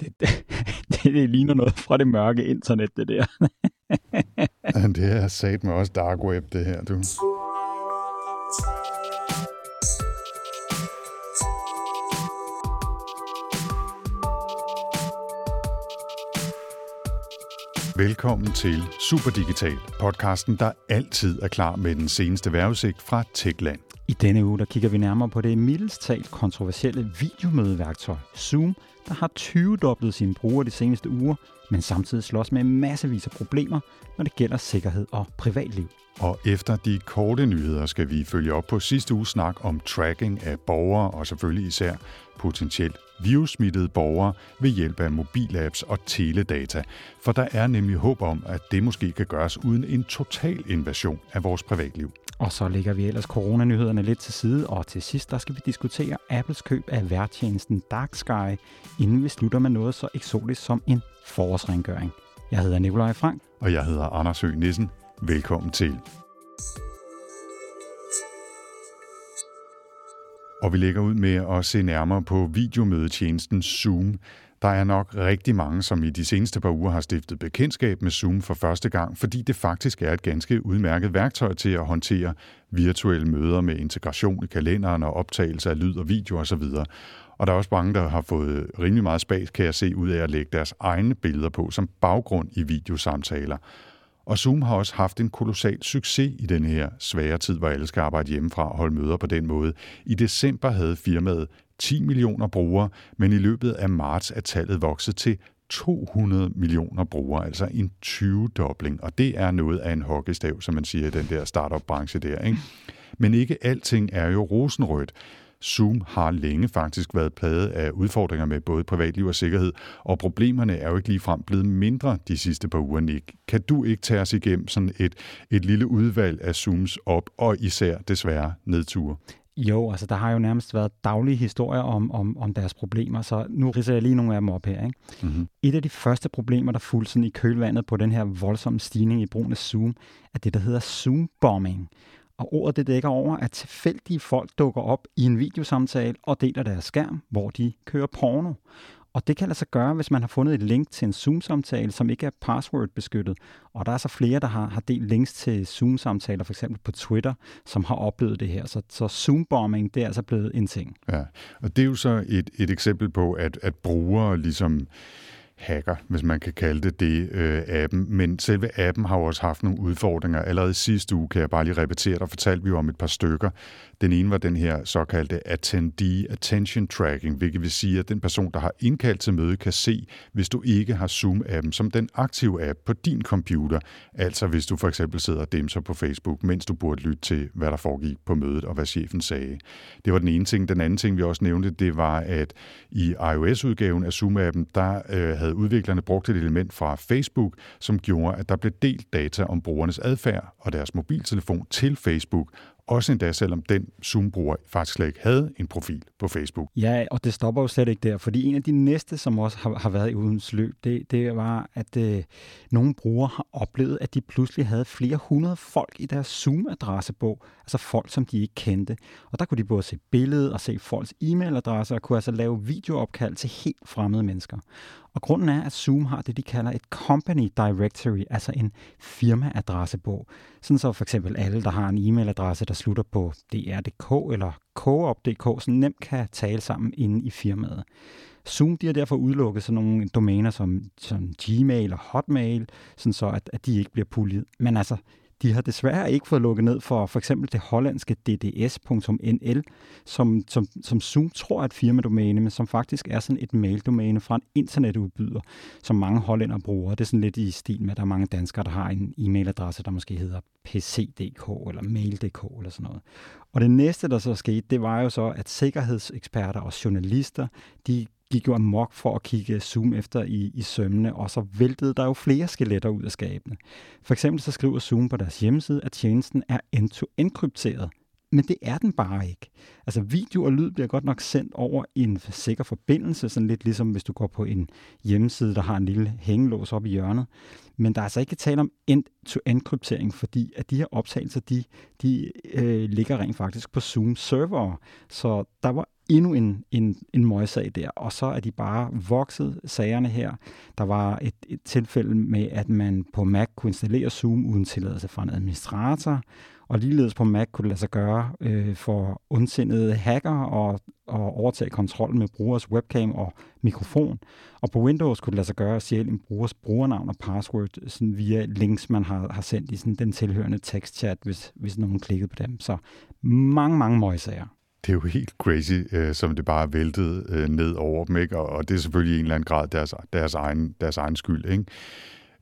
Det, det, det ligner noget fra det mørke internet, det der. det er sat med også dark web, det her, du. Velkommen til Superdigital, podcasten, der altid er klar med den seneste vejrudsigt fra Techland. I denne uge der kigger vi nærmere på det mildest talt kontroversielle videomødeværktøj Zoom, der har 20-doblet sine brugere de seneste uger, men samtidig slås med massevis af problemer, når det gælder sikkerhed og privatliv. Og efter de korte nyheder skal vi følge op på sidste uges snak om tracking af borgere og selvfølgelig især potentielt virussmittede borgere ved hjælp af mobilapps og teledata. For der er nemlig håb om, at det måske kan gøres uden en total invasion af vores privatliv. Og så lægger vi ellers coronanyhederne lidt til side, og til sidst der skal vi diskutere Apples køb af værtjenesten Dark Sky, inden vi slutter med noget så eksotisk som en forårsrengøring. Jeg hedder Nikolaj Frank. Og jeg hedder Anders Høgh Nissen. Velkommen til. Og vi lægger ud med at se nærmere på videomødetjenesten Zoom. Der er nok rigtig mange, som i de seneste par uger har stiftet bekendtskab med Zoom for første gang, fordi det faktisk er et ganske udmærket værktøj til at håndtere virtuelle møder med integration i kalenderen og optagelse af lyd og video osv. Og der er også mange, der har fået rimelig meget spas, kan jeg se, ud af at lægge deres egne billeder på som baggrund i videosamtaler. Og Zoom har også haft en kolossal succes i den her svære tid, hvor alle skal arbejde hjemmefra og holde møder på den måde. I december havde firmaet 10 millioner brugere, men i løbet af marts er tallet vokset til 200 millioner brugere, altså en 20-dobling, og det er noget af en hockeystav, som man siger i den der startup-branche der. Ikke? Men ikke alting er jo rosenrødt. Zoom har længe faktisk været plaget af udfordringer med både privatliv og sikkerhed, og problemerne er jo ikke ligefrem blevet mindre de sidste par uger, Nick. Kan du ikke tage os igennem sådan et, et lille udvalg af Zooms op, og især desværre nedture? Jo, altså der har jo nærmest været daglige historier om, om, om deres problemer, så nu ridser jeg lige nogle af dem op her. Ikke? Mm-hmm. Et af de første problemer, der fulgte sådan i kølvandet på den her voldsomme stigning i brugen af Zoom, er det, der hedder Zoom-bombing. Og ordet det dækker over, at tilfældige folk dukker op i en videosamtale og deler deres skærm, hvor de kører porno. Og det kan lade sig gøre, hvis man har fundet et link til en Zoom-samtale, som ikke er password-beskyttet. Og der er så flere, der har, har delt links til Zoom-samtaler, for eksempel på Twitter, som har oplevet det her. Så, så Zoom-bombing, det er altså blevet en ting. Ja, og det er jo så et, et eksempel på, at, at brugere ligesom hacker, hvis man kan kalde det det, øh, appen. Men selve appen har jo også haft nogle udfordringer. Allerede sidste uge, kan jeg bare lige repetere, der fortalte vi jo om et par stykker. Den ene var den her såkaldte attendee attention tracking, hvilket vil sige, at den person, der har indkaldt til møde, kan se, hvis du ikke har Zoom-appen som den aktive app på din computer. Altså hvis du for eksempel sidder og dimser på Facebook, mens du burde lytte til, hvad der foregik på mødet og hvad chefen sagde. Det var den ene ting. Den anden ting, vi også nævnte, det var, at i iOS-udgaven af Zoom-appen, der øh, havde udviklerne brugt et element fra Facebook, som gjorde, at der blev delt data om brugernes adfærd og deres mobiltelefon til Facebook, også endda selvom den Zoom-bruger faktisk slet ikke havde en profil på Facebook. Ja, og det stopper jo slet ikke der, fordi en af de næste, som også har, har været i udens løb, det, det var, at øh, nogle brugere har oplevet, at de pludselig havde flere hundrede folk i deres Zoom-adressebog, altså folk, som de ikke kendte. Og der kunne de både se billedet og se folks e-mailadresser og kunne altså lave videoopkald til helt fremmede mennesker. Og grunden er, at Zoom har det, de kalder et company directory, altså en firmaadressebog. Sådan så for eksempel alle, der har en e-mailadresse, der slutter på dr.dk eller coop.dk, så nemt kan tale sammen inde i firmaet. Zoom de har derfor udelukket sådan nogle domæner som, som Gmail og Hotmail, sådan så at, at de ikke bliver puljet. Men altså, de har desværre ikke fået lukket ned for for eksempel det hollandske dds.nl, som, som, som Zoom tror er et firmadomæne, men som faktisk er sådan et maildomæne fra en internetudbyder, som mange hollænder bruger. Det er sådan lidt i stil med, at der er mange danskere, der har en e-mailadresse, der måske hedder pc.dk eller mail.dk eller sådan noget. Og det næste, der så skete, det var jo så, at sikkerhedseksperter og journalister, de gik jo amok for at kigge Zoom efter i, i sømmene, og så væltede der jo flere skeletter ud af skabene. For eksempel så skriver Zoom på deres hjemmeside, at tjenesten er end-to-end krypteret. Men det er den bare ikke. Altså video og lyd bliver godt nok sendt over en sikker forbindelse, sådan lidt ligesom hvis du går på en hjemmeside, der har en lille hængelås op i hjørnet. Men der er altså ikke tale om end-to-end kryptering, fordi at de her optagelser, de, de øh, ligger rent faktisk på Zoom server. Så der var endnu en, en, en møgssag der, og så er de bare vokset sagerne her. Der var et, et tilfælde med, at man på Mac kunne installere Zoom uden tilladelse fra en administrator, og ligeledes på Mac kunne det lade sig gøre øh, for ondsindede hacker og, og overtage kontrollen med brugers webcam og mikrofon. Og på Windows kunne det lade sig gøre at stjæle en brugers brugernavn og password sådan via links, man har, har sendt i sådan den tilhørende tekstchat, hvis, hvis nogen klikkede på dem. Så mange, mange møgsager det er jo helt crazy, øh, som det bare er væltet øh, ned over dem, ikke? Og, og det er selvfølgelig i en eller anden grad deres, deres, egen, deres egen skyld. Ikke?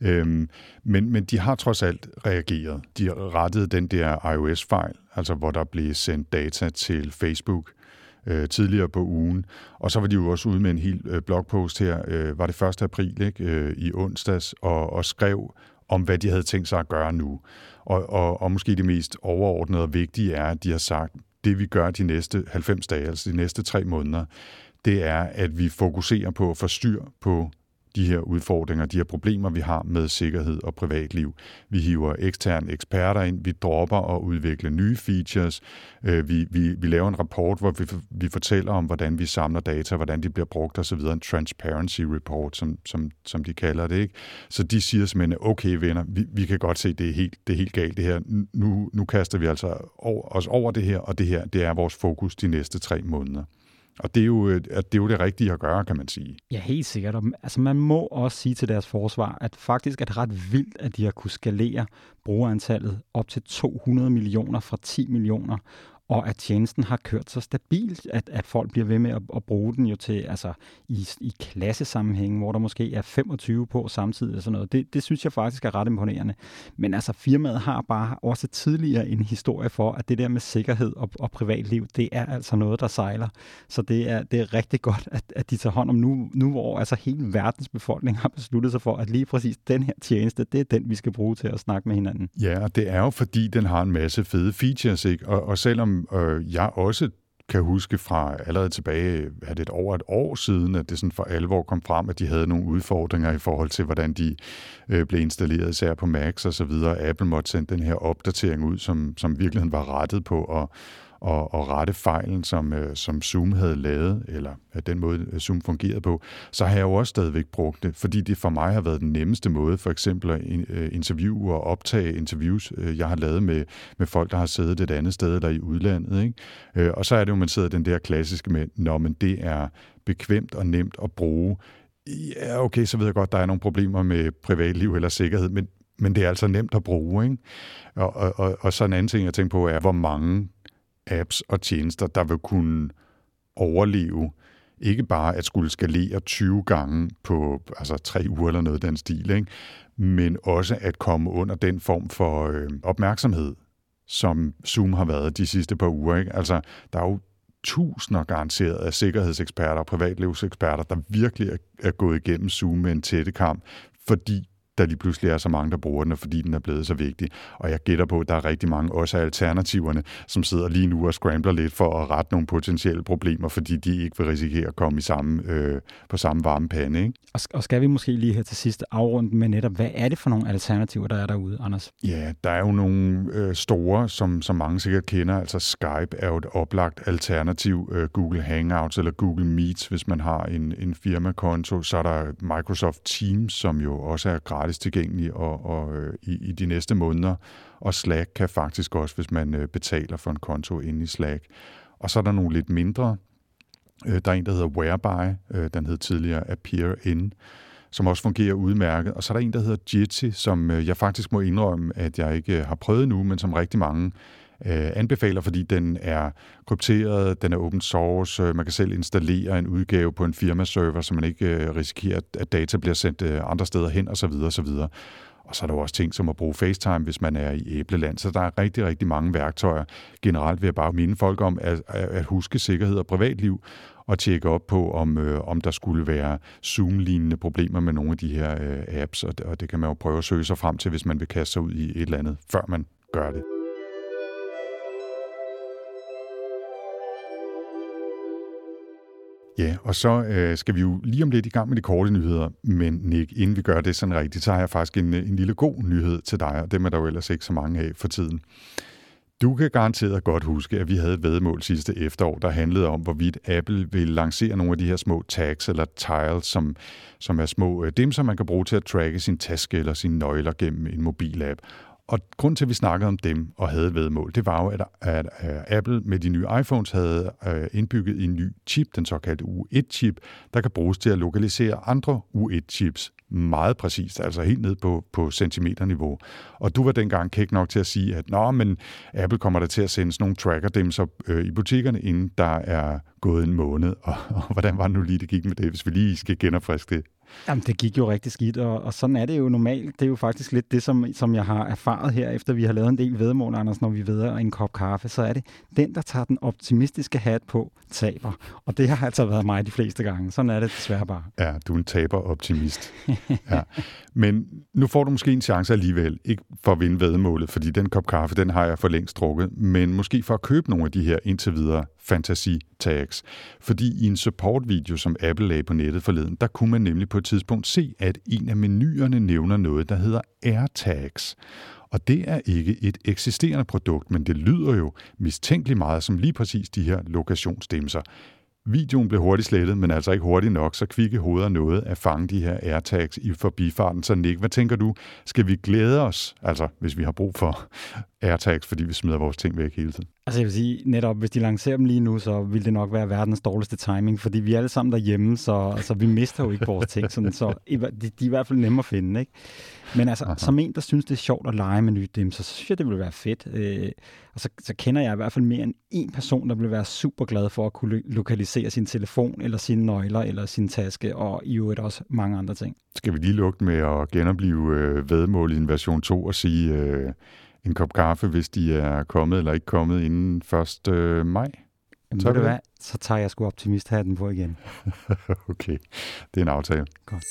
Øhm, men, men de har trods alt reageret. De rettede den der iOS-fejl, altså hvor der blev sendt data til Facebook øh, tidligere på ugen. Og så var de jo også ude med en hel øh, blogpost her, øh, var det 1. april ikke, øh, i onsdags, og, og skrev om, hvad de havde tænkt sig at gøre nu. Og, og, og måske det mest overordnede og vigtige er, at de har sagt, det vi gør de næste 90 dage, altså de næste tre måneder, det er, at vi fokuserer på at få styr på de her udfordringer, de her problemer, vi har med sikkerhed og privatliv. Vi hiver eksterne eksperter ind, vi dropper at udvikle nye features, øh, vi, vi, vi laver en rapport, hvor vi, vi fortæller om, hvordan vi samler data, hvordan de bliver brugt osv., en transparency report, som, som, som de kalder det. Ikke? Så de siger simpelthen, okay venner, vi, vi kan godt se, det er helt, det er helt galt det her. Nu, nu kaster vi altså over, os over det her, og det her, det er vores fokus de næste tre måneder. Og det er, jo, øh, at det er jo det rigtige at gøre, kan man sige. Ja, helt sikkert. Altså, man må også sige til deres forsvar, at faktisk er det ret vildt, at de har kunne skalere brugerantallet op til 200 millioner fra 10 millioner, og at tjenesten har kørt så stabilt, at, at folk bliver ved med at, at bruge den jo til, altså i, i klassesammenhænge, hvor der måske er 25 på samtidig og sådan noget. Det, det synes jeg faktisk er ret imponerende. Men altså firmaet har bare også tidligere en historie for, at det der med sikkerhed og, og privatliv, det er altså noget, der sejler. Så det er, det er rigtig godt, at, at de tager hånd om nu, nu, hvor altså hele verdens befolkning har besluttet sig for, at lige præcis den her tjeneste, det er den, vi skal bruge til at snakke med hinanden. Ja, og det er jo fordi, den har en masse fede features, ikke? Og, og selvom øh, jeg også kan huske fra allerede tilbage, er det et over et år siden, at det sådan for alvor kom frem, at de havde nogle udfordringer i forhold til, hvordan de øh, blev installeret, især på Macs og så videre. Apple måtte sende den her opdatering ud, som, som virkeligheden var rettet på at, og, og rette fejlen, som, øh, som Zoom havde lavet, eller at den måde øh, Zoom fungerede på, så har jeg jo også stadigvæk brugt det, fordi det for mig har været den nemmeste måde, for eksempel at øh, interviewe og optage interviews, øh, jeg har lavet med, med folk, der har siddet et andet sted eller i udlandet. Ikke? Øh, og så er det jo, man sidder den der klassiske med, når men det er bekvemt og nemt at bruge. Ja, okay, så ved jeg godt, der er nogle problemer med privatliv eller sikkerhed, men, men det er altså nemt at bruge. Ikke? Og, og, og, og så en anden ting, jeg tænker på, er, hvor mange apps og tjenester, der vil kunne overleve ikke bare at skulle skalere 20 gange på altså tre uger eller noget den stil, ikke? men også at komme under den form for øh, opmærksomhed, som Zoom har været de sidste par uger. Ikke? Altså, der er jo tusinder garanteret af sikkerhedseksperter og privatlivseksperter, der virkelig er, er gået igennem Zoom med en tætte kamp, fordi der lige pludselig er så mange, der bruger den, og fordi den er blevet så vigtig. Og jeg gætter på, at der er rigtig mange også af alternativerne, som sidder lige nu og scrambler lidt for at rette nogle potentielle problemer, fordi de ikke vil risikere at komme i samme, øh, på samme varme pande. Ikke? Og skal vi måske lige her til sidst afrunde med netop, hvad er det for nogle alternativer, der er derude, Anders? Ja, der er jo nogle øh, store, som, som mange sikkert kender. Altså Skype er jo et oplagt alternativ. Øh, Google Hangouts eller Google Meets, hvis man har en, en firmakonto. Så er der Microsoft Teams, som jo også er gratis gratis tilgængelig og, og, øh, i, i de næste måneder. Og Slack kan faktisk også, hvis man øh, betaler for en konto inde i Slack. Og så er der nogle lidt mindre. Øh, der er en, der hedder Whereby. Øh, den hed tidligere Appear In som også fungerer udmærket. Og så er der en, der hedder Jitsi, som øh, jeg faktisk må indrømme, at jeg ikke øh, har prøvet nu, men som rigtig mange øh, anbefaler, fordi den er krypteret, den er open source, øh, man kan selv installere en udgave på en firmaserver, så man ikke øh, risikerer, at data bliver sendt øh, andre steder hen osv. osv. Og så er der jo også ting som at bruge FaceTime, hvis man er i æbleland. Så der er rigtig, rigtig mange værktøjer. Generelt vil jeg bare minde folk om at, at huske sikkerhed og privatliv, og tjekke op på, om, øh, om der skulle være Zoom-lignende problemer med nogle af de her øh, apps, og det, og det kan man jo prøve at søge sig frem til, hvis man vil kaste sig ud i et eller andet, før man gør det. Ja, og så øh, skal vi jo lige om lidt i gang med de korte nyheder, men Nick, inden vi gør det sådan rigtigt, så har jeg faktisk en, øh, en lille god nyhed til dig, og dem er der jo ellers ikke så mange af for tiden. Du kan garanteret godt huske, at vi havde et vedmål sidste efterår, der handlede om, hvorvidt Apple vil lancere nogle af de her små tags eller tiles, som, som er små øh, dem, som man kan bruge til at tracke sin taske eller sine nøgler gennem en mobilapp. Og grund til, at vi snakkede om dem og havde et vedmål, det var jo, at, at, at Apple med de nye iPhones havde øh, indbygget en ny chip, den såkaldte U1-chip, der kan bruges til at lokalisere andre U1-chips meget præcist, altså helt ned på, på centimeterniveau. Og du var dengang kæk nok til at sige, at Nå, men Apple kommer der til at sende sådan nogle tracker-dimser øh, i butikkerne, inden der er gået en måned. Og, og hvordan var det nu lige, det gik med det, hvis vi lige skal genopfriske det? Jamen, det gik jo rigtig skidt, og, og sådan er det jo normalt. Det er jo faktisk lidt det, som, som jeg har erfaret her, efter vi har lavet en del vedmål, Anders, når vi ved en kop kaffe, så er det den, der tager den optimistiske hat på, taber. Og det har altså været mig de fleste gange. Sådan er det desværre bare. Ja, du er en taber-optimist. ja. Men nu får du måske en chance alligevel, ikke for at vinde vedmålet, fordi den kop kaffe, den har jeg for længst drukket, men måske for at købe nogle af de her indtil videre fantasy tags. Fordi i en support-video, som Apple lagde på nettet forleden, der kunne man nemlig på et tidspunkt se, at en af menuerne nævner noget, der hedder AirTags. Og det er ikke et eksisterende produkt, men det lyder jo mistænkeligt meget som lige præcis de her lokationsdimser. Videoen blev hurtigt slettet, men altså ikke hurtigt nok, så kvikke hoveder nåede at fange de her AirTags i forbifarten. Så Nick, hvad tænker du? Skal vi glæde os, altså hvis vi har brug for AirTags, fordi vi smider vores ting væk hele tiden? Altså jeg vil sige, netop hvis de lancerer dem lige nu, så vil det nok være verdens dårligste timing, fordi vi er alle sammen derhjemme, så, så vi mister jo ikke vores ting, sådan, så de, de er i hvert fald nemme at finde. Ikke? Men altså, Aha. som en, der synes, det er sjovt at lege med nye dem, så synes jeg, det vil være fedt. Øh, og så, så kender jeg i hvert fald mere end en person, der vil være super glad for at kunne lokalisere sin telefon, eller sine nøgler, eller sin taske, og i øvrigt også mange andre ting. Skal vi lige lukke med at genopleve øh, vedmål i en version 2 og sige øh, en kop kaffe, hvis de er kommet eller ikke kommet inden 1. Øh, maj? Jamen, så, det hvad? så tager jeg sgu optimist-hatten på igen. okay, det er en aftale. Godt.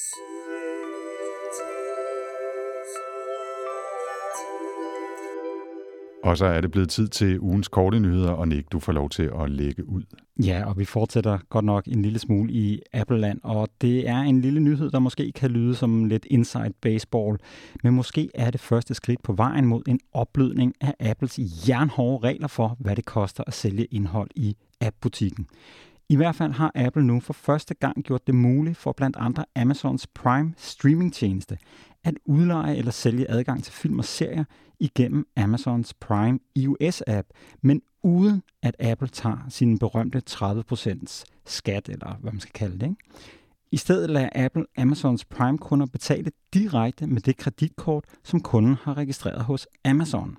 Og så er det blevet tid til ugens korte nyheder, og Nick, du får lov til at lægge ud. Ja, og vi fortsætter godt nok en lille smule i Appleland, og det er en lille nyhed, der måske kan lyde som lidt inside baseball, men måske er det første skridt på vejen mod en opblødning af Apples jernhårde regler for, hvad det koster at sælge indhold i app-butikken. I hvert fald har Apple nu for første gang gjort det muligt for blandt andre Amazons Prime streamingtjeneste at udleje eller sælge adgang til film og serier igennem Amazons Prime iOS-app, men uden at Apple tager sin berømte 30% skat, eller hvad man skal kalde det. Ikke? I stedet lader Apple Amazons Prime-kunder betale direkte med det kreditkort, som kunden har registreret hos Amazon.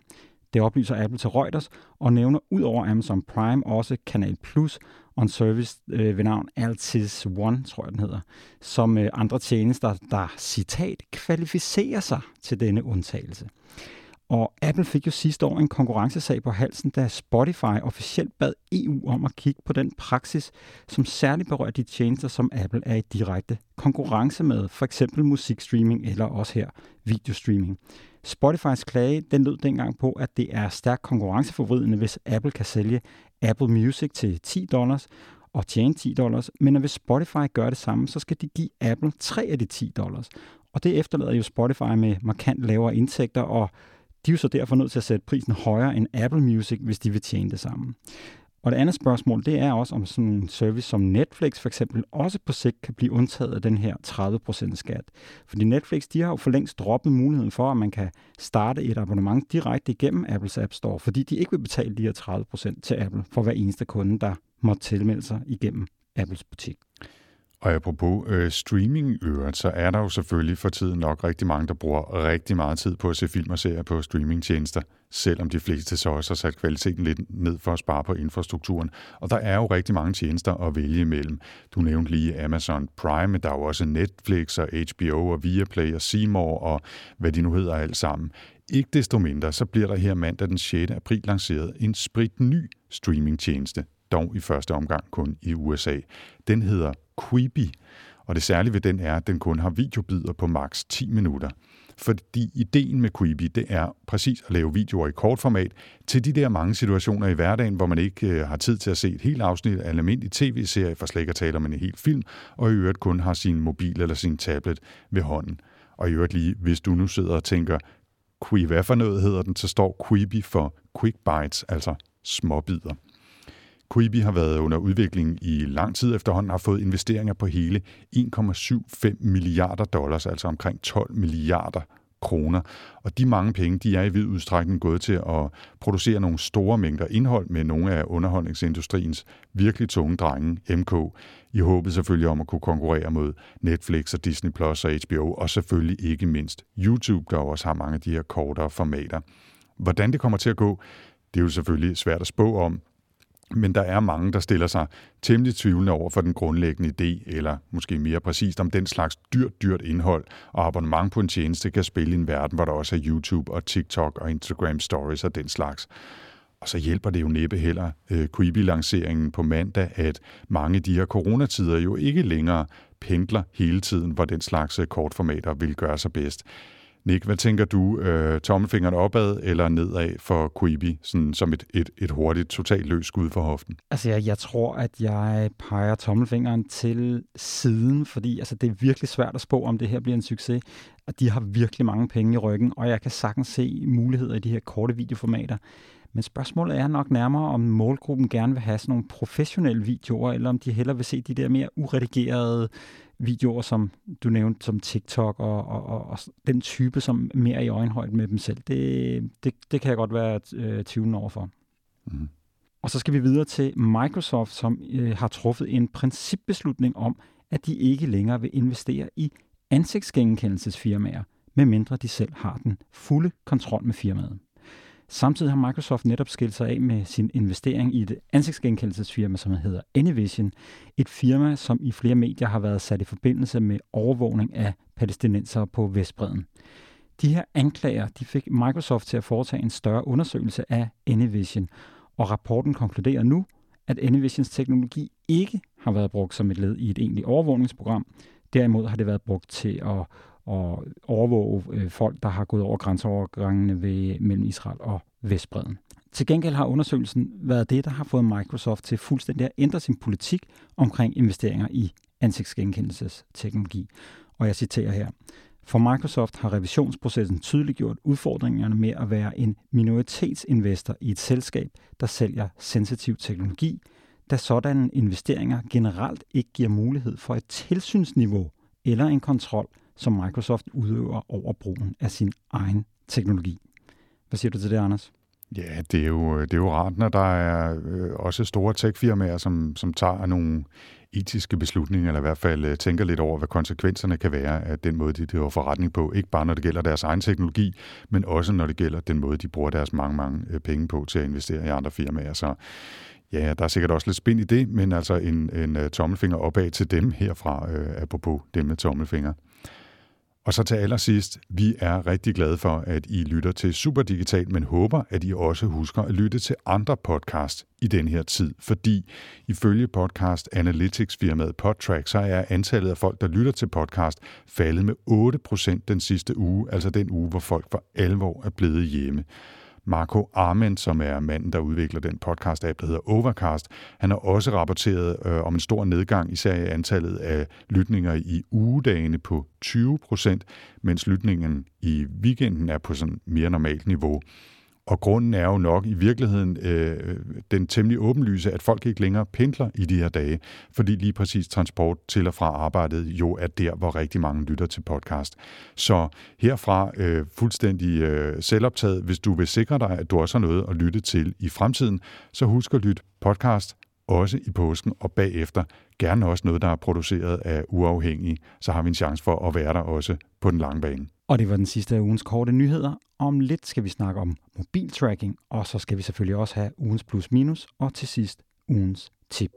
Det oplyser Apple til Reuters og nævner ud over Amazon Prime også Kanal Plus on service øh, ved navn Altis One, tror jeg den hedder, som øh, andre tjenester, der citat kvalificerer sig til denne undtagelse. Og Apple fik jo sidste år en konkurrencesag på halsen, da Spotify officielt bad EU om at kigge på den praksis, som særligt berører de tjenester, som Apple er i direkte konkurrence med, for eksempel musikstreaming eller også her videostreaming. Spotifys klage den lød dengang på, at det er stærkt konkurrenceforvridende, hvis Apple kan sælge Apple Music til 10 dollars og tjene 10 dollars, men hvis Spotify gør det samme, så skal de give Apple 3 af de 10 dollars. Og det efterlader jo Spotify med markant lavere indtægter, og de er jo så derfor nødt til at sætte prisen højere end Apple Music, hvis de vil tjene det samme. Og det andet spørgsmål, det er også, om sådan en service som Netflix for eksempel også på sigt kan blive undtaget af den her 30% skat. Fordi Netflix, de har jo for længst droppet muligheden for, at man kan starte et abonnement direkte igennem Apples App Store, fordi de ikke vil betale de her 30% til Apple for hver eneste kunde, der måtte tilmelde sig igennem Apples butik. Og apropos øh, streaming øvrigt, så er der jo selvfølgelig for tiden nok rigtig mange, der bruger rigtig meget tid på at se film og serier på streamingtjenester, selvom de fleste så også har sat kvaliteten lidt ned for at spare på infrastrukturen. Og der er jo rigtig mange tjenester at vælge imellem. Du nævnte lige Amazon Prime, men der er jo også Netflix og HBO og Viaplay og Seymour og hvad de nu hedder alt sammen. Ikke desto mindre, så bliver der her mandag den 6. april lanceret en sprit ny streamingtjeneste, dog i første omgang kun i USA. Den hedder Quibi, og det særlige ved den er, at den kun har videobider på maks 10 minutter. Fordi ideen med Quibi, det er præcis at lave videoer i kort format til de der mange situationer i hverdagen, hvor man ikke øh, har tid til at se et helt afsnit af en almindelig tv-serie, for slet ikke at tale om en hel film, og i øvrigt kun har sin mobil eller sin tablet ved hånden. Og i øvrigt lige, hvis du nu sidder og tænker, Creepy, hvad for noget hedder den, så står Quibi for Quick Bites, altså småbider. Quibi har været under udvikling i lang tid efterhånden, har fået investeringer på hele 1,75 milliarder dollars, altså omkring 12 milliarder kroner. Og de mange penge, de er i vid udstrækning gået til at producere nogle store mængder indhold med nogle af underholdningsindustriens virkelig tunge drenge, MK, i håbet selvfølgelig om at kunne konkurrere mod Netflix og Disney Plus og HBO, og selvfølgelig ikke mindst YouTube, der også har mange af de her kortere formater. Hvordan det kommer til at gå, det er jo selvfølgelig svært at spå om, men der er mange, der stiller sig temmelig tvivlende over for den grundlæggende idé, eller måske mere præcist om den slags dyrt, dyrt indhold og abonnement på en tjeneste kan spille i en verden, hvor der også er YouTube og TikTok og Instagram Stories og den slags. Og så hjælper det jo næppe heller øh, Quibi-lanceringen på mandag, at mange af de her coronatider jo ikke længere pendler hele tiden, hvor den slags øh, kortformater vil gøre sig bedst. Nick, hvad tænker du? Øh, tommelfingeren opad eller nedad for Quibi, sådan som et, et, et hurtigt, totalt løs skud for hoften? Altså, jeg, jeg tror, at jeg peger tommelfingeren til siden, fordi altså, det er virkelig svært at spå, om det her bliver en succes. Og de har virkelig mange penge i ryggen, og jeg kan sagtens se muligheder i de her korte videoformater. Men spørgsmålet er nok nærmere, om målgruppen gerne vil have sådan nogle professionelle videoer, eller om de hellere vil se de der mere uredigerede videoer, som du nævnte, som TikTok og, og, og, og den type, som mere i øjenhøjde med dem selv. Det, det, det kan jeg godt være øh, tvivlende overfor. Mm. Og så skal vi videre til Microsoft, som øh, har truffet en principbeslutning om, at de ikke længere vil investere i ansigtsgenkendelsesfirmaer, medmindre de selv har den fulde kontrol med firmaet. Samtidig har Microsoft netop skilt sig af med sin investering i et ansigtsgenkendelsesfirma, som hedder Anyvision. Et firma, som i flere medier har været sat i forbindelse med overvågning af palæstinenser på Vestbreden. De her anklager de fik Microsoft til at foretage en større undersøgelse af Anyvision, og rapporten konkluderer nu, at Anyvisions teknologi ikke har været brugt som et led i et egentligt overvågningsprogram. Derimod har det været brugt til at og overvåge øh, folk, der har gået over grænseovergangene ved, mellem Israel og Vestbreden. Til gengæld har undersøgelsen været det, der har fået Microsoft til fuldstændig at ændre sin politik omkring investeringer i ansigtsgenkendelsesteknologi. Og jeg citerer her. For Microsoft har revisionsprocessen tydeliggjort udfordringerne med at være en minoritetsinvestor i et selskab, der sælger sensitiv teknologi, da sådanne investeringer generelt ikke giver mulighed for et tilsynsniveau eller en kontrol som Microsoft udøver over brugen af sin egen teknologi. Hvad siger du til det, Anders? Ja, det er jo, det er jo rart, når der er øh, også store techfirmaer, som, som tager nogle etiske beslutninger, eller i hvert fald øh, tænker lidt over, hvad konsekvenserne kan være af den måde, de driver forretning på. Ikke bare når det gælder deres egen teknologi, men også når det gælder den måde, de bruger deres mange, mange øh, penge på til at investere i andre firmaer. Så ja, der er sikkert også lidt spænd i det, men altså en, en øh, tommelfinger opad til dem herfra, øh, apropos dem med tommelfinger. Og så til allersidst, vi er rigtig glade for, at I lytter til Superdigital, men håber, at I også husker at lytte til andre podcasts i den her tid, fordi ifølge podcast Analytics firmaet Podtrack, så er antallet af folk, der lytter til podcast, faldet med 8% den sidste uge, altså den uge, hvor folk for alvor er blevet hjemme. Marco Arment, som er manden, der udvikler den podcast-app, der hedder Overcast, han har også rapporteret øh, om en stor nedgang, især i antallet af lytninger i ugedagene på 20 procent, mens lytningen i weekenden er på sådan mere normalt niveau. Og grunden er jo nok i virkeligheden øh, den temmelig åbenlyse, at folk ikke længere pendler i de her dage, fordi lige præcis transport til og fra arbejdet jo er der, hvor rigtig mange lytter til podcast. Så herfra øh, fuldstændig øh, selvoptaget, hvis du vil sikre dig, at du også har noget at lytte til i fremtiden, så husk at lytte podcast også i påsken og bagefter. Gerne også noget, der er produceret af uafhængige, så har vi en chance for at være der også på den lange bane. Og det var den sidste af ugens korte nyheder. Om lidt skal vi snakke om mobiltracking, og så skal vi selvfølgelig også have ugens plus minus, og til sidst ugens tip.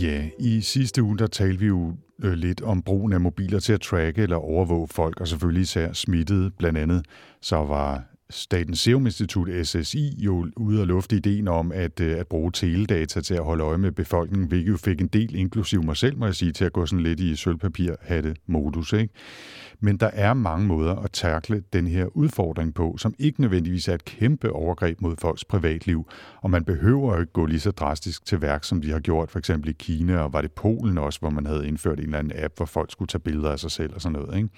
Ja, i sidste uge der talte vi jo øh, lidt om brugen af mobiler til at tracke eller overvåge folk, og selvfølgelig især smittede. Blandt andet så var Statens Serum Institut, SSI, jo ude og lufte ideen om at, øh, at bruge teledata til at holde øje med befolkningen, hvilket jo fik en del, inklusiv mig selv, må jeg sige, til at gå sådan lidt i sølvpapir-hatte-modus. Ikke? Men der er mange måder at takle den her udfordring på, som ikke nødvendigvis er et kæmpe overgreb mod folks privatliv, og man behøver jo ikke gå lige så drastisk til værk, som de har gjort for eksempel i Kina, og var det Polen også, hvor man havde indført en eller anden app, hvor folk skulle tage billeder af sig selv og sådan noget. Ikke?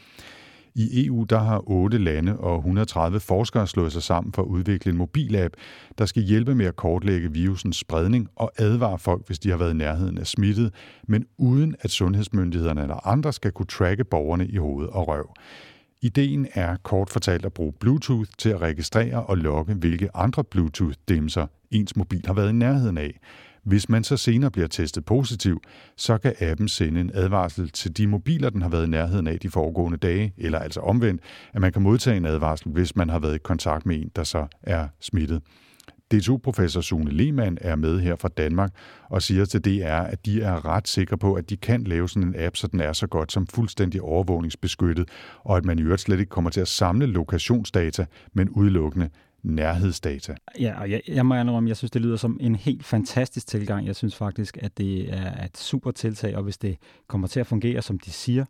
I EU der har otte lande og 130 forskere slået sig sammen for at udvikle en mobilapp, der skal hjælpe med at kortlægge virusens spredning og advare folk, hvis de har været i nærheden af smittet, men uden at sundhedsmyndighederne eller andre skal kunne tracke borgerne i hoved og røv. Ideen er kort fortalt at bruge Bluetooth til at registrere og logge, hvilke andre Bluetooth-dimser ens mobil har været i nærheden af. Hvis man så senere bliver testet positiv, så kan appen sende en advarsel til de mobiler, den har været i nærheden af de foregående dage, eller altså omvendt, at man kan modtage en advarsel, hvis man har været i kontakt med en, der så er smittet. DTU-professor Sune Lehmann er med her fra Danmark og siger til DR, at de er ret sikre på, at de kan lave sådan en app, så den er så godt som fuldstændig overvågningsbeskyttet, og at man i øvrigt slet ikke kommer til at samle lokationsdata, men udelukkende nærhedsdata. Ja, og jeg, jeg må indrømme, jeg synes, det lyder som en helt fantastisk tilgang. Jeg synes faktisk, at det er et super tiltag, og hvis det kommer til at fungere, som de siger,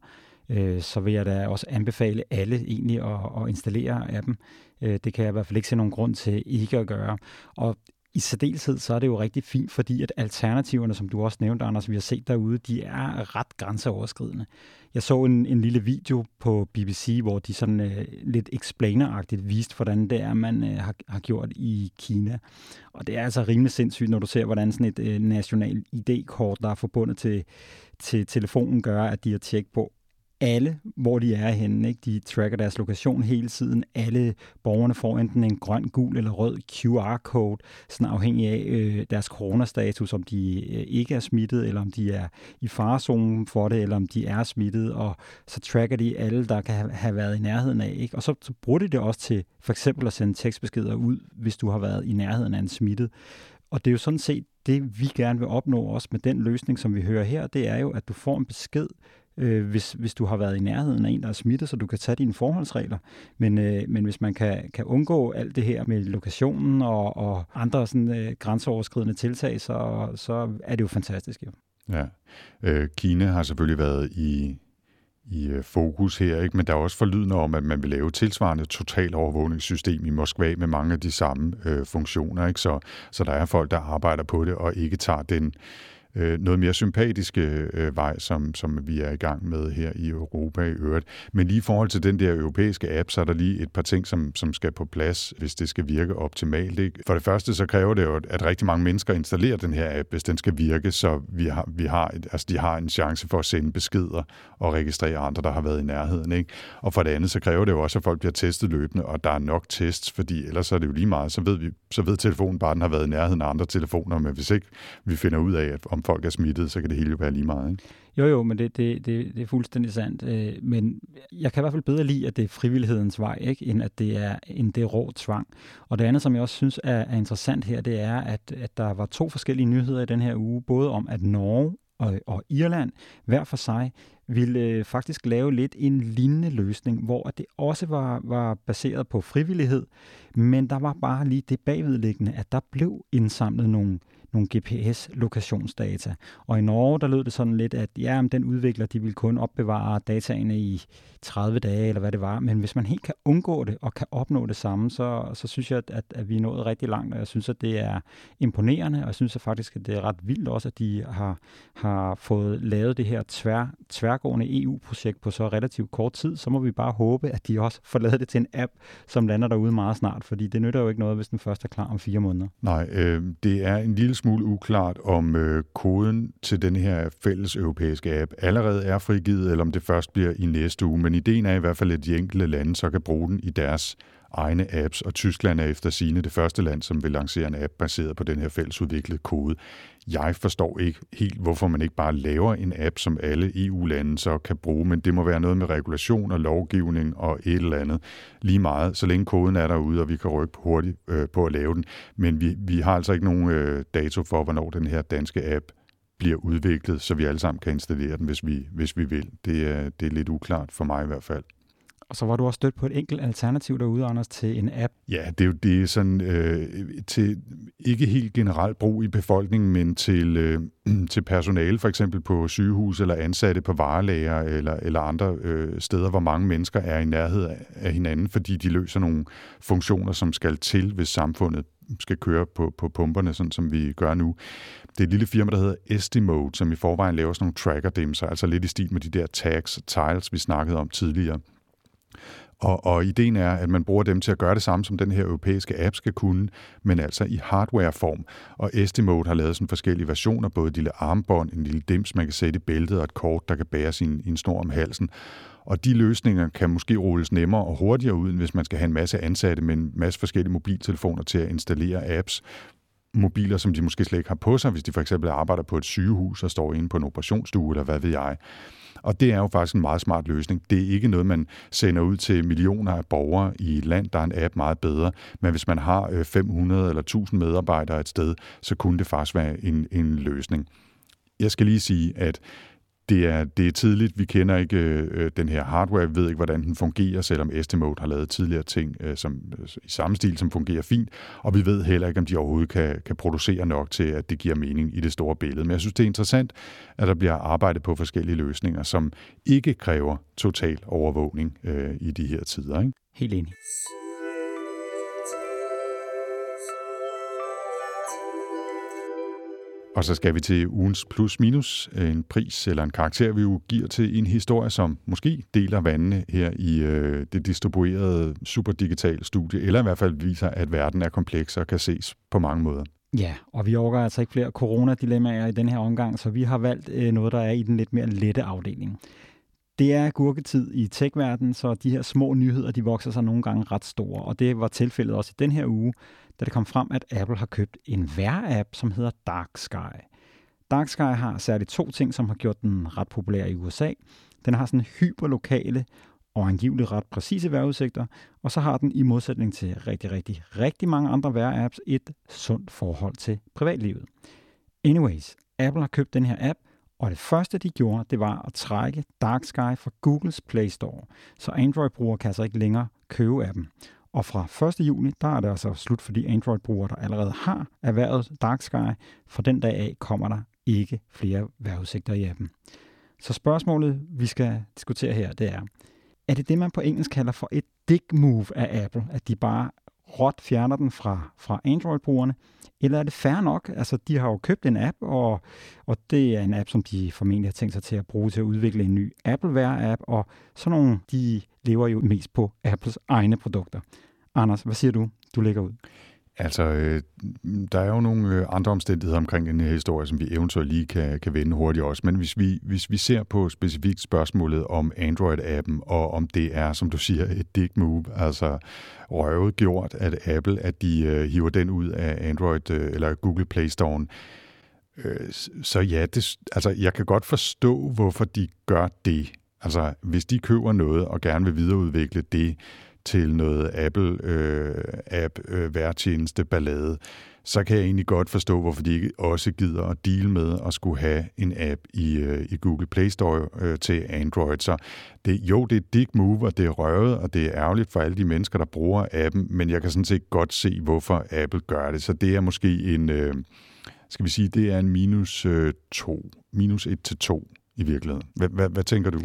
øh, så vil jeg da også anbefale alle egentlig at, at installere appen. Øh, det kan jeg i hvert fald ikke se nogen grund til ikke at gøre. Og i særdeleshed så er det jo rigtig fint, fordi at alternativerne, som du også nævnte, Anders, vi har set derude, de er ret grænseoverskridende. Jeg så en, en lille video på BBC, hvor de sådan øh, lidt explaineragtigt viste, hvordan det er, man øh, har, har gjort i Kina. Og det er altså rimelig sindssygt, når du ser, hvordan sådan et øh, national ID-kort, der er forbundet til, til telefonen, gør, at de har tjek på alle, hvor de er henne. Ikke? De tracker deres lokation hele tiden. Alle borgerne får enten en grøn, gul eller rød QR-code, sådan afhængig af øh, deres coronastatus, om de øh, ikke er smittet, eller om de er i farezonen for det, eller om de er smittet, og så tracker de alle, der kan have, have været i nærheden af. Ikke? Og så, så bruger de det også til for eksempel at sende tekstbeskeder ud, hvis du har været i nærheden af en smittet. Og det er jo sådan set det, vi gerne vil opnå også med den løsning, som vi hører her, det er jo, at du får en besked øh, hvis, hvis du har været i nærheden af en, der er smittet, så du kan tage dine forholdsregler. Men, øh, men hvis man kan, kan undgå alt det her med lokationen og, og andre sådan, øh, grænseoverskridende tiltag, så, så er det jo fantastisk. Jo. Ja. Øh, Kina har selvfølgelig været i i øh, fokus her, ikke? men der er også forlydende om, at man vil lave tilsvarende total overvågningssystem i Moskva med mange af de samme øh, funktioner. Ikke? Så, så der er folk, der arbejder på det og ikke tager den, øh, noget mere sympatiske øh, vej, som, som vi er i gang med her i Europa i øvrigt. Men lige i forhold til den der europæiske app, så er der lige et par ting, som, som skal på plads, hvis det skal virke optimalt. Ikke? For det første, så kræver det jo, at rigtig mange mennesker installerer den her app, hvis den skal virke, så vi har, vi har, et, altså de har en chance for at sende beskeder og registrere andre, der har været i nærheden. Ikke? Og for det andet, så kræver det jo også, at folk bliver testet løbende, og der er nok tests, fordi ellers er det jo lige meget, så ved, vi, så ved telefonen bare, at den har været i nærheden af andre telefoner, men hvis ikke vi finder ud af, at om folk er smittet, så kan det hele jo være lige meget. Ikke? Jo, jo, men det, det, det, det er fuldstændig sandt. Øh, men jeg kan i hvert fald bedre lide, at det er frivillighedens vej, ikke? end at det er, end det er rå tvang. Og det andet, som jeg også synes er, er interessant her, det er, at, at der var to forskellige nyheder i den her uge, både om, at Norge og, og Irland hver for sig ville øh, faktisk lave lidt en lignende løsning, hvor det også var, var baseret på frivillighed, men der var bare lige det bagvedliggende, at der blev indsamlet nogle nogle GPS-lokationsdata. Og i Norge, der lød det sådan lidt, at ja, om den udvikler, de vil kun opbevare dataene i 30 dage, eller hvad det var. Men hvis man helt kan undgå det, og kan opnå det samme, så, så synes jeg, at, at vi er nået rigtig langt, og jeg synes, at det er imponerende, og jeg synes at faktisk, at det er ret vildt også, at de har, har fået lavet det her tvær, tværgående EU-projekt på så relativt kort tid. Så må vi bare håbe, at de også får lavet det til en app, som lander derude meget snart, fordi det nytter jo ikke noget, hvis den først er klar om fire måneder. Nej, øh, det er en lille smule uklart, om øh, koden til den her fælles europæiske app allerede er frigivet, eller om det først bliver i næste uge. Men ideen er i hvert fald, at de enkelte lande så kan bruge den i deres egne apps, og Tyskland er efter sine det første land, som vil lancere en app baseret på den her fællesudviklede kode. Jeg forstår ikke helt, hvorfor man ikke bare laver en app, som alle EU-lande så kan bruge, men det må være noget med regulation og lovgivning og et eller andet. Lige meget, så længe koden er derude, og vi kan rykke hurtigt øh, på at lave den. Men vi, vi har altså ikke nogen øh, dato for, hvornår den her danske app bliver udviklet, så vi alle sammen kan installere den, hvis vi, hvis vi vil. Det er, det er lidt uklart for mig i hvert fald. Og så var du også stødt på et enkelt alternativ derude, Anders, til en app. Ja, det er jo det sådan, øh, til ikke helt generelt brug i befolkningen, men til, øh, til personale, for eksempel på sygehus eller ansatte på varelager eller, eller andre øh, steder, hvor mange mennesker er i nærhed af hinanden, fordi de løser nogle funktioner, som skal til, hvis samfundet skal køre på, på pumperne, sådan som vi gør nu. Det er et lille firma, der hedder Estimode, som i forvejen laver sådan nogle tracker-dimser, altså lidt i stil med de der tags og tiles, vi snakkede om tidligere. Og, og ideen er, at man bruger dem til at gøre det samme, som den her europæiske app skal kunne, men altså i hardwareform. Og Estimode har lavet sådan forskellige versioner, både et lille armbånd, en lille dims, man kan sætte i bæltet, og et kort, der kan bæres i en, i en snor om halsen. Og de løsninger kan måske rulles nemmere og hurtigere ud, hvis man skal have en masse ansatte med en masse forskellige mobiltelefoner til at installere apps, mobiler, som de måske slet ikke har på sig, hvis de for eksempel arbejder på et sygehus og står inde på en operationsstue, eller hvad ved jeg. Og det er jo faktisk en meget smart løsning. Det er ikke noget, man sender ud til millioner af borgere i et land, der er en app meget bedre. Men hvis man har øh, 500 eller 1000 medarbejdere et sted, så kunne det faktisk være en, en løsning. Jeg skal lige sige, at det er, det er tidligt. Vi kender ikke øh, den her hardware, vi ved ikke, hvordan den fungerer, selvom Estimate har lavet tidligere ting øh, som, øh, i samme stil, som fungerer fint. Og vi ved heller ikke, om de overhovedet kan, kan producere nok til, at det giver mening i det store billede. Men jeg synes, det er interessant, at der bliver arbejdet på forskellige løsninger, som ikke kræver total overvågning øh, i de her tider. Ikke? Helt enig. Og så skal vi til ugens plus minus, øh, en pris eller en karakter, vi jo giver til en historie, som måske deler vandene her i øh, det distribuerede superdigitale studie, eller i hvert fald viser, at verden er kompleks og kan ses på mange måder. Ja, og vi overgår altså ikke flere coronadilemmaer i den her omgang, så vi har valgt øh, noget, der er i den lidt mere lette afdeling. Det er gurketid i tech så de her små nyheder, de vokser sig nogle gange ret store, og det var tilfældet også i den her uge, da det kom frem, at Apple har købt en vejr-app, som hedder Dark Sky. Dark Sky har særligt to ting, som har gjort den ret populær i USA. Den har sådan hyperlokale og angiveligt ret præcise vejrudsigter, og så har den i modsætning til rigtig, rigtig, rigtig mange andre vejr-apps et sundt forhold til privatlivet. Anyways, Apple har købt den her app, og det første, de gjorde, det var at trække Dark Sky fra Googles Play Store, så Android-brugere kan altså ikke længere købe appen. Og fra 1. juni, der er det altså slut for de Android-brugere, der allerede har erhvervet Dark Sky. Fra den dag af kommer der ikke flere vejrudsigter i appen. Så spørgsmålet, vi skal diskutere her, det er, er det det, man på engelsk kalder for et dick move af Apple, at de bare råt fjerner den fra, fra Android-brugerne, eller er det fair nok? Altså, de har jo købt en app, og, og det er en app, som de formentlig har tænkt sig til at bruge til at udvikle en ny apple Wear app og sådan nogle, de lever jo mest på Apples egne produkter. Anders, hvad siger du? Du lægger ud. Altså, øh, der er jo nogle øh, andre omstændigheder omkring den her historie, som vi eventuelt lige kan, kan vende hurtigt også. Men hvis vi, hvis vi ser på specifikt spørgsmålet om Android-appen, og om det er, som du siger, et dick move, altså røvet gjort at Apple, at de øh, hiver den ud af Android øh, eller Google Play Store, øh, så ja, det, altså, jeg kan godt forstå, hvorfor de gør det. Altså, hvis de køber noget og gerne vil videreudvikle det, til noget Apple-app, øh, øh, værtjeneste, ballade, så kan jeg egentlig godt forstå, hvorfor de ikke også gider at deal med at skulle have en app i, øh, i Google Play Store øh, til Android. Så det, jo, det er dig move, og det er røvet, og det er ærgerligt for alle de mennesker, der bruger appen, men jeg kan sådan set godt se, hvorfor Apple gør det. Så det er måske en, øh, skal vi sige, det er en minus øh, to, minus et til to i virkeligheden. Hvad, hvad, hvad tænker du?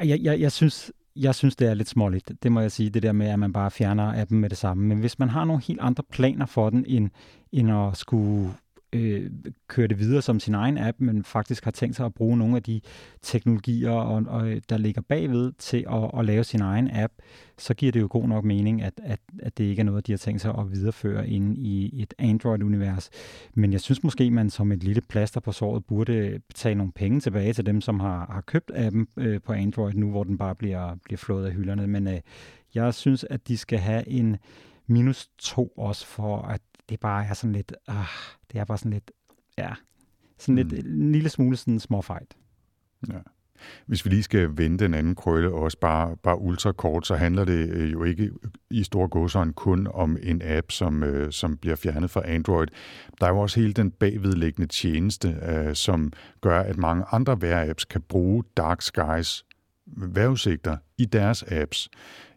Jeg, jeg, jeg synes, jeg synes, det er lidt småligt. Det må jeg sige, det der med, at man bare fjerner appen med det samme. Men hvis man har nogle helt andre planer for den, end, end at skulle øh, køre det videre som sin egen app, men faktisk har tænkt sig at bruge nogle af de teknologier, og, og, øh, der ligger bagved til at, at lave sin egen app, så giver det jo god nok mening, at, at, at det ikke er noget, de har tænkt sig at videreføre ind i et Android-univers. Men jeg synes måske, man som et lille plaster på såret burde betale nogle penge tilbage til dem, som har, har købt appen øh, på Android nu, hvor den bare bliver, bliver flået af hylderne. Men øh, jeg synes, at de skal have en minus to også for, at det bare er sådan lidt, ah, det er bare sådan lidt, ja, sådan lidt, mm. en lille smule sådan små fight. Ja. Hvis vi lige skal vende den anden krølle, også bare, bare ultra kort, så handler det øh, jo ikke i store gåsøjne kun om en app, som, øh, som bliver fjernet fra Android. Der er jo også hele den bagvedliggende tjeneste, øh, som gør, at mange andre vejr-apps kan bruge Dark Skies vejrudsigter i deres apps.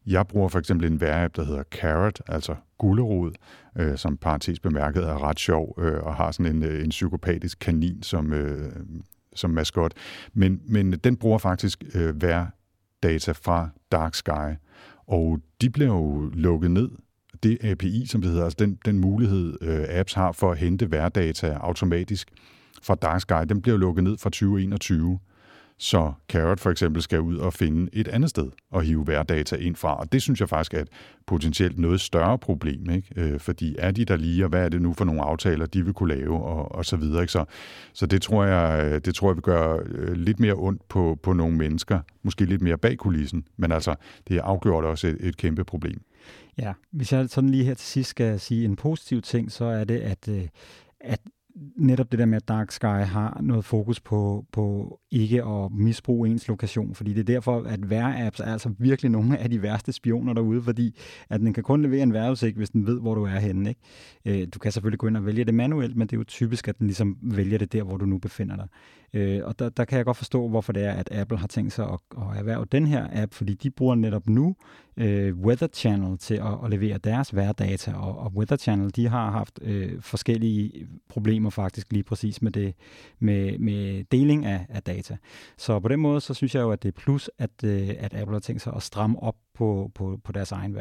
Jeg bruger for eksempel en vejrapp, der hedder Carrot, altså gullerod, øh, som parentes bemærket er ret sjov øh, og har sådan en, øh, en psykopatisk kanin som, øh, som maskot. Men, men den bruger faktisk øh, data fra Dark Sky, og de bliver jo lukket ned det API, som det hedder, altså den, den mulighed, øh, apps har for at hente værdata automatisk fra Dark Sky, den bliver lukket ned fra 2021. Så Carrot for eksempel skal ud og finde et andet sted og hive værdata ind fra. Og det synes jeg faktisk er et potentielt noget større problem. Ikke? Øh, fordi er de der lige, og hvad er det nu for nogle aftaler, de vil kunne lave, og, og så videre. Ikke? Så, så det, tror jeg, øh, det tror jeg vil gøre øh, lidt mere ondt på, på nogle mennesker. Måske lidt mere bag kulissen. Men altså, det er afgjort også et, et kæmpe problem. Ja, hvis jeg sådan lige her til sidst skal sige en positiv ting, så er det, at, øh, at netop det der med, at Dark Sky har noget fokus på, på ikke at misbruge ens lokation, fordi det er derfor, at vejr-apps er altså virkelig nogle af de værste spioner derude, fordi at den kan kun levere en vejrudsigt, hvis den ved, hvor du er henne. Ikke? Øh, du kan selvfølgelig gå ind og vælge det manuelt, men det er jo typisk, at den ligesom vælger det der, hvor du nu befinder dig. Øh, og der, der kan jeg godt forstå, hvorfor det er, at Apple har tænkt sig at, at erhverve den her app, fordi de bruger netop nu øh, Weather Channel til at, at levere deres værdata, og, og Weather Channel, de har haft øh, forskellige problemer faktisk lige præcis med det med, med deling af, af data. Så på den måde, så synes jeg jo, at det er plus, at, øh, at Apple har tænkt sig at stramme op på, på, på deres egen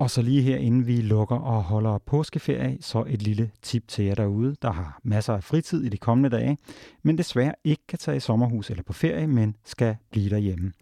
Og så lige her, inden vi lukker og holder påskeferie, så et lille tip til jer derude, der har masser af fritid i de kommende dage, men desværre ikke kan tage i sommerhus eller på ferie, men skal blive derhjemme.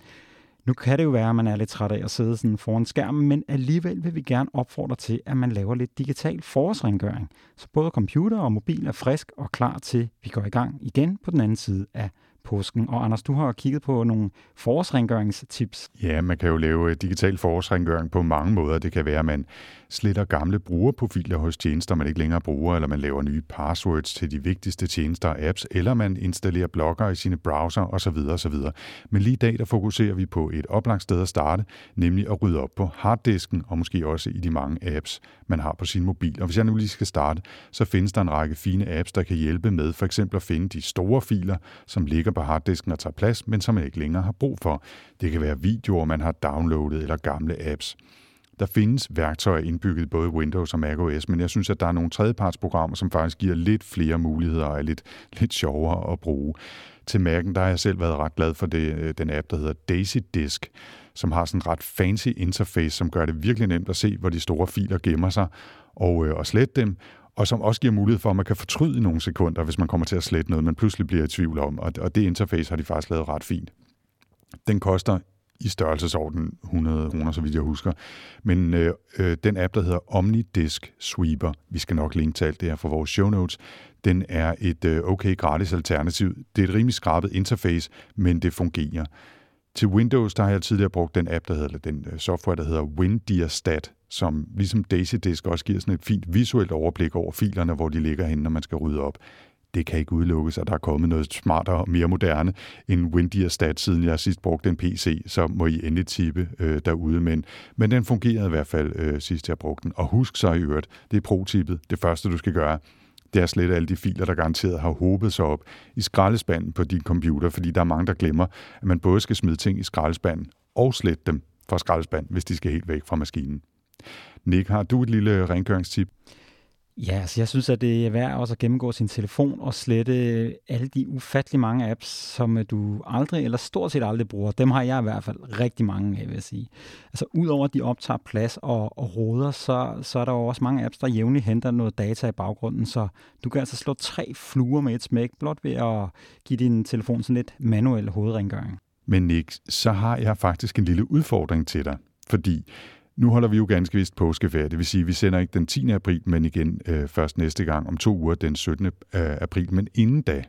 Nu kan det jo være, at man er lidt træt af at sidde sådan foran skærmen, men alligevel vil vi gerne opfordre til, at man laver lidt digital forårsrengøring, så både computer og mobil er frisk og klar til, at vi går i gang igen på den anden side af påsken. Og Anders, du har kigget på nogle forårsrengøringstips. Ja, man kan jo lave øh, digital forårsrengøring på mange måder. Det kan være, at man sletter gamle brugerprofiler hos tjenester, man ikke længere bruger, eller man laver nye passwords til de vigtigste tjenester og apps, eller man installerer blogger i sine browser osv. osv. Men lige i dag, der fokuserer vi på et oplagt sted at starte, nemlig at rydde op på harddisken, og måske også i de mange apps, man har på sin mobil. Og hvis jeg nu lige skal starte, så findes der en række fine apps, der kan hjælpe med for eksempel at finde de store filer, som ligger på harddisken og tager plads, men som man ikke længere har brug for. Det kan være videoer, man har downloadet eller gamle apps. Der findes værktøjer indbygget i både Windows og macOS, men jeg synes, at der er nogle tredjepartsprogrammer, som faktisk giver lidt flere muligheder og er lidt, lidt sjovere at bruge. Til Mac'en, der har jeg selv været ret glad for det, øh, den app, der hedder Daisy Disk, som har sådan en ret fancy interface, som gør det virkelig nemt at se, hvor de store filer gemmer sig og, øh, og slette dem og som også giver mulighed for, at man kan fortryde nogle sekunder, hvis man kommer til at slette noget, man pludselig bliver i tvivl om, og, og det interface har de faktisk lavet ret fint. Den koster i størrelsesorden 100 kroner, så vidt jeg husker. Men øh, øh, den app, der hedder OmniDisk Sweeper, vi skal nok linke til alt det her for vores show notes, den er et øh, okay gratis alternativ. Det er et rimelig skrabet interface, men det fungerer. Til Windows, der har jeg tidligere brugt den app, der hedder, eller den øh, software, der hedder WinDiastat, som ligesom DaisyDisk også giver sådan et fint visuelt overblik over filerne, hvor de ligger henne, når man skal rydde op. Det kan ikke udelukkes, at der er kommet noget smartere og mere moderne end WinDiastat, siden jeg sidst brugte en PC, så må I endelig tippe øh, derude. Men, men den fungerede i hvert fald øh, sidst jeg brugte den. Og husk så i øvrigt, det er pro-tippet. Det første, du skal gøre, det er slet alle de filer, der garanteret har håbet sig op i skraldespanden på din computer, fordi der er mange, der glemmer, at man både skal smide ting i skraldespanden og slette dem fra skraldespanden, hvis de skal helt væk fra maskinen. Nick, har du et lille rengøringstip? Ja, altså jeg synes, at det er værd også at gennemgå sin telefon og slette alle de ufattelig mange apps, som du aldrig eller stort set aldrig bruger. Dem har jeg i hvert fald rigtig mange af, vil jeg sige. Altså udover at de optager plads og, og råder, så, så er der jo også mange apps, der jævnligt henter noget data i baggrunden, så du kan altså slå tre fluer med et smæk, blot ved at give din telefon sådan lidt manuel hovedrengøring. Men Nick, så har jeg faktisk en lille udfordring til dig, fordi nu holder vi jo ganske vist påskeferie, det vil sige, at vi sender ikke den 10. april, men igen øh, først næste gang om to uger, den 17. Øh, april. Men inden da,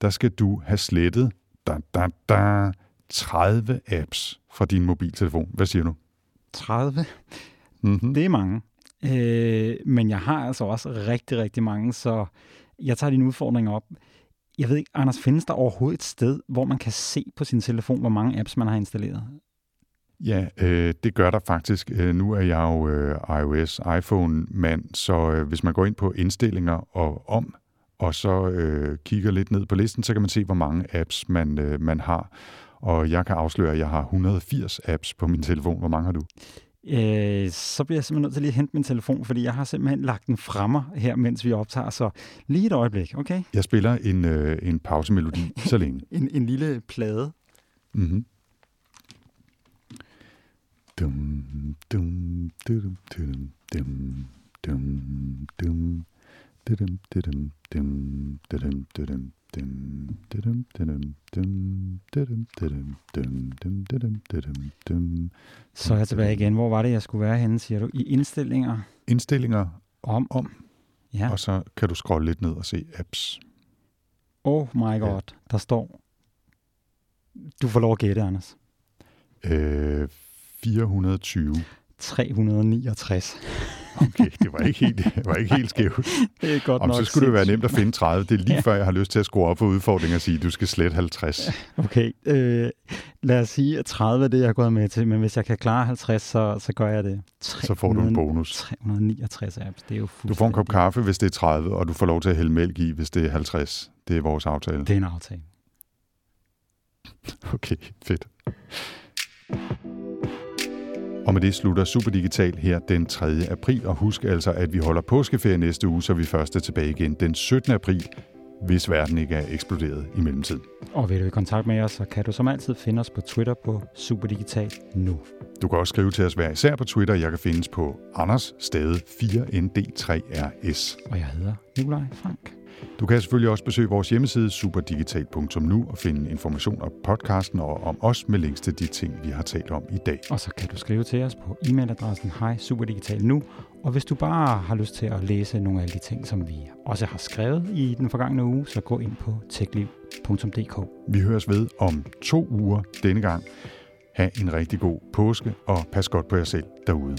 der skal du have slettet da, da, da, 30 apps fra din mobiltelefon. Hvad siger du? 30? Mm-hmm. Det er mange. Øh, men jeg har altså også rigtig, rigtig mange, så jeg tager din udfordring op. Jeg ved ikke, Anders, findes der overhovedet et sted, hvor man kan se på sin telefon, hvor mange apps man har installeret? Ja, øh, det gør der faktisk. Øh, nu er jeg jo øh, iOS, iPhone-mand, så øh, hvis man går ind på indstillinger og om og så øh, kigger lidt ned på listen, så kan man se, hvor mange apps man, øh, man har. Og jeg kan afsløre, at jeg har 180 apps på min telefon. Hvor mange har du? Øh, så bliver jeg simpelthen nødt til lige at hente min telefon, fordi jeg har simpelthen lagt den fremme her, mens vi optager. Så lige et øjeblik, okay? Jeg spiller en, øh, en pausemelodi så længe. en, en lille plade. Mm-hmm. Dum, dum, dum, dum, dum, dum, dum. Dum, dum, dum, dum, dum, så er jeg tilbage igen. Hvor var det, jeg skulle være henne, siger du? I indstillinger? Indstillinger. Om. Om. Ja. Og så kan du scrolle lidt ned og se apps. Oh my god. Ja. Der står... Du får lov at gætte, Anders. Øh, 420. 369. Okay, det var ikke helt, det var ikke helt skævt. Det er godt Om, nok så skulle det være nemt at finde 30. Det er lige ja. før, jeg har lyst til at skrue op for udfordringen og sige, at du skal slet 50. Okay, øh, lad os sige, at 30 er det, jeg har gået med til, men hvis jeg kan klare 50, så, så gør jeg det. 300, så får du en bonus. 369 apps, det er jo Du får en kop kaffe, hvis det er 30, og du får lov til at hælde mælk i, hvis det er 50. Det er vores aftale. Det er en aftale. Okay, fedt. Og med det slutter Superdigital her den 3. april, og husk altså, at vi holder påskeferie næste uge, så vi først er tilbage igen den 17. april, hvis verden ikke er eksploderet i mellemtiden. Og vil du i kontakt med os, så kan du som altid finde os på Twitter på Superdigital nu. Du kan også skrive til os hver især på Twitter. Jeg kan findes på Anders Stade 4ND3RS. Og jeg hedder Nikolaj Frank. Du kan selvfølgelig også besøge vores hjemmeside superdigital.nu og finde information om podcasten og om os med links til de ting, vi har talt om i dag. Og så kan du skrive til os på e-mailadressen hej superdigital nu. Og hvis du bare har lyst til at læse nogle af de ting, som vi også har skrevet i den forgangne uge, så gå ind på techliv.dk. Vi høres ved om to uger denne gang. Ha' en rigtig god påske, og pas godt på jer selv derude.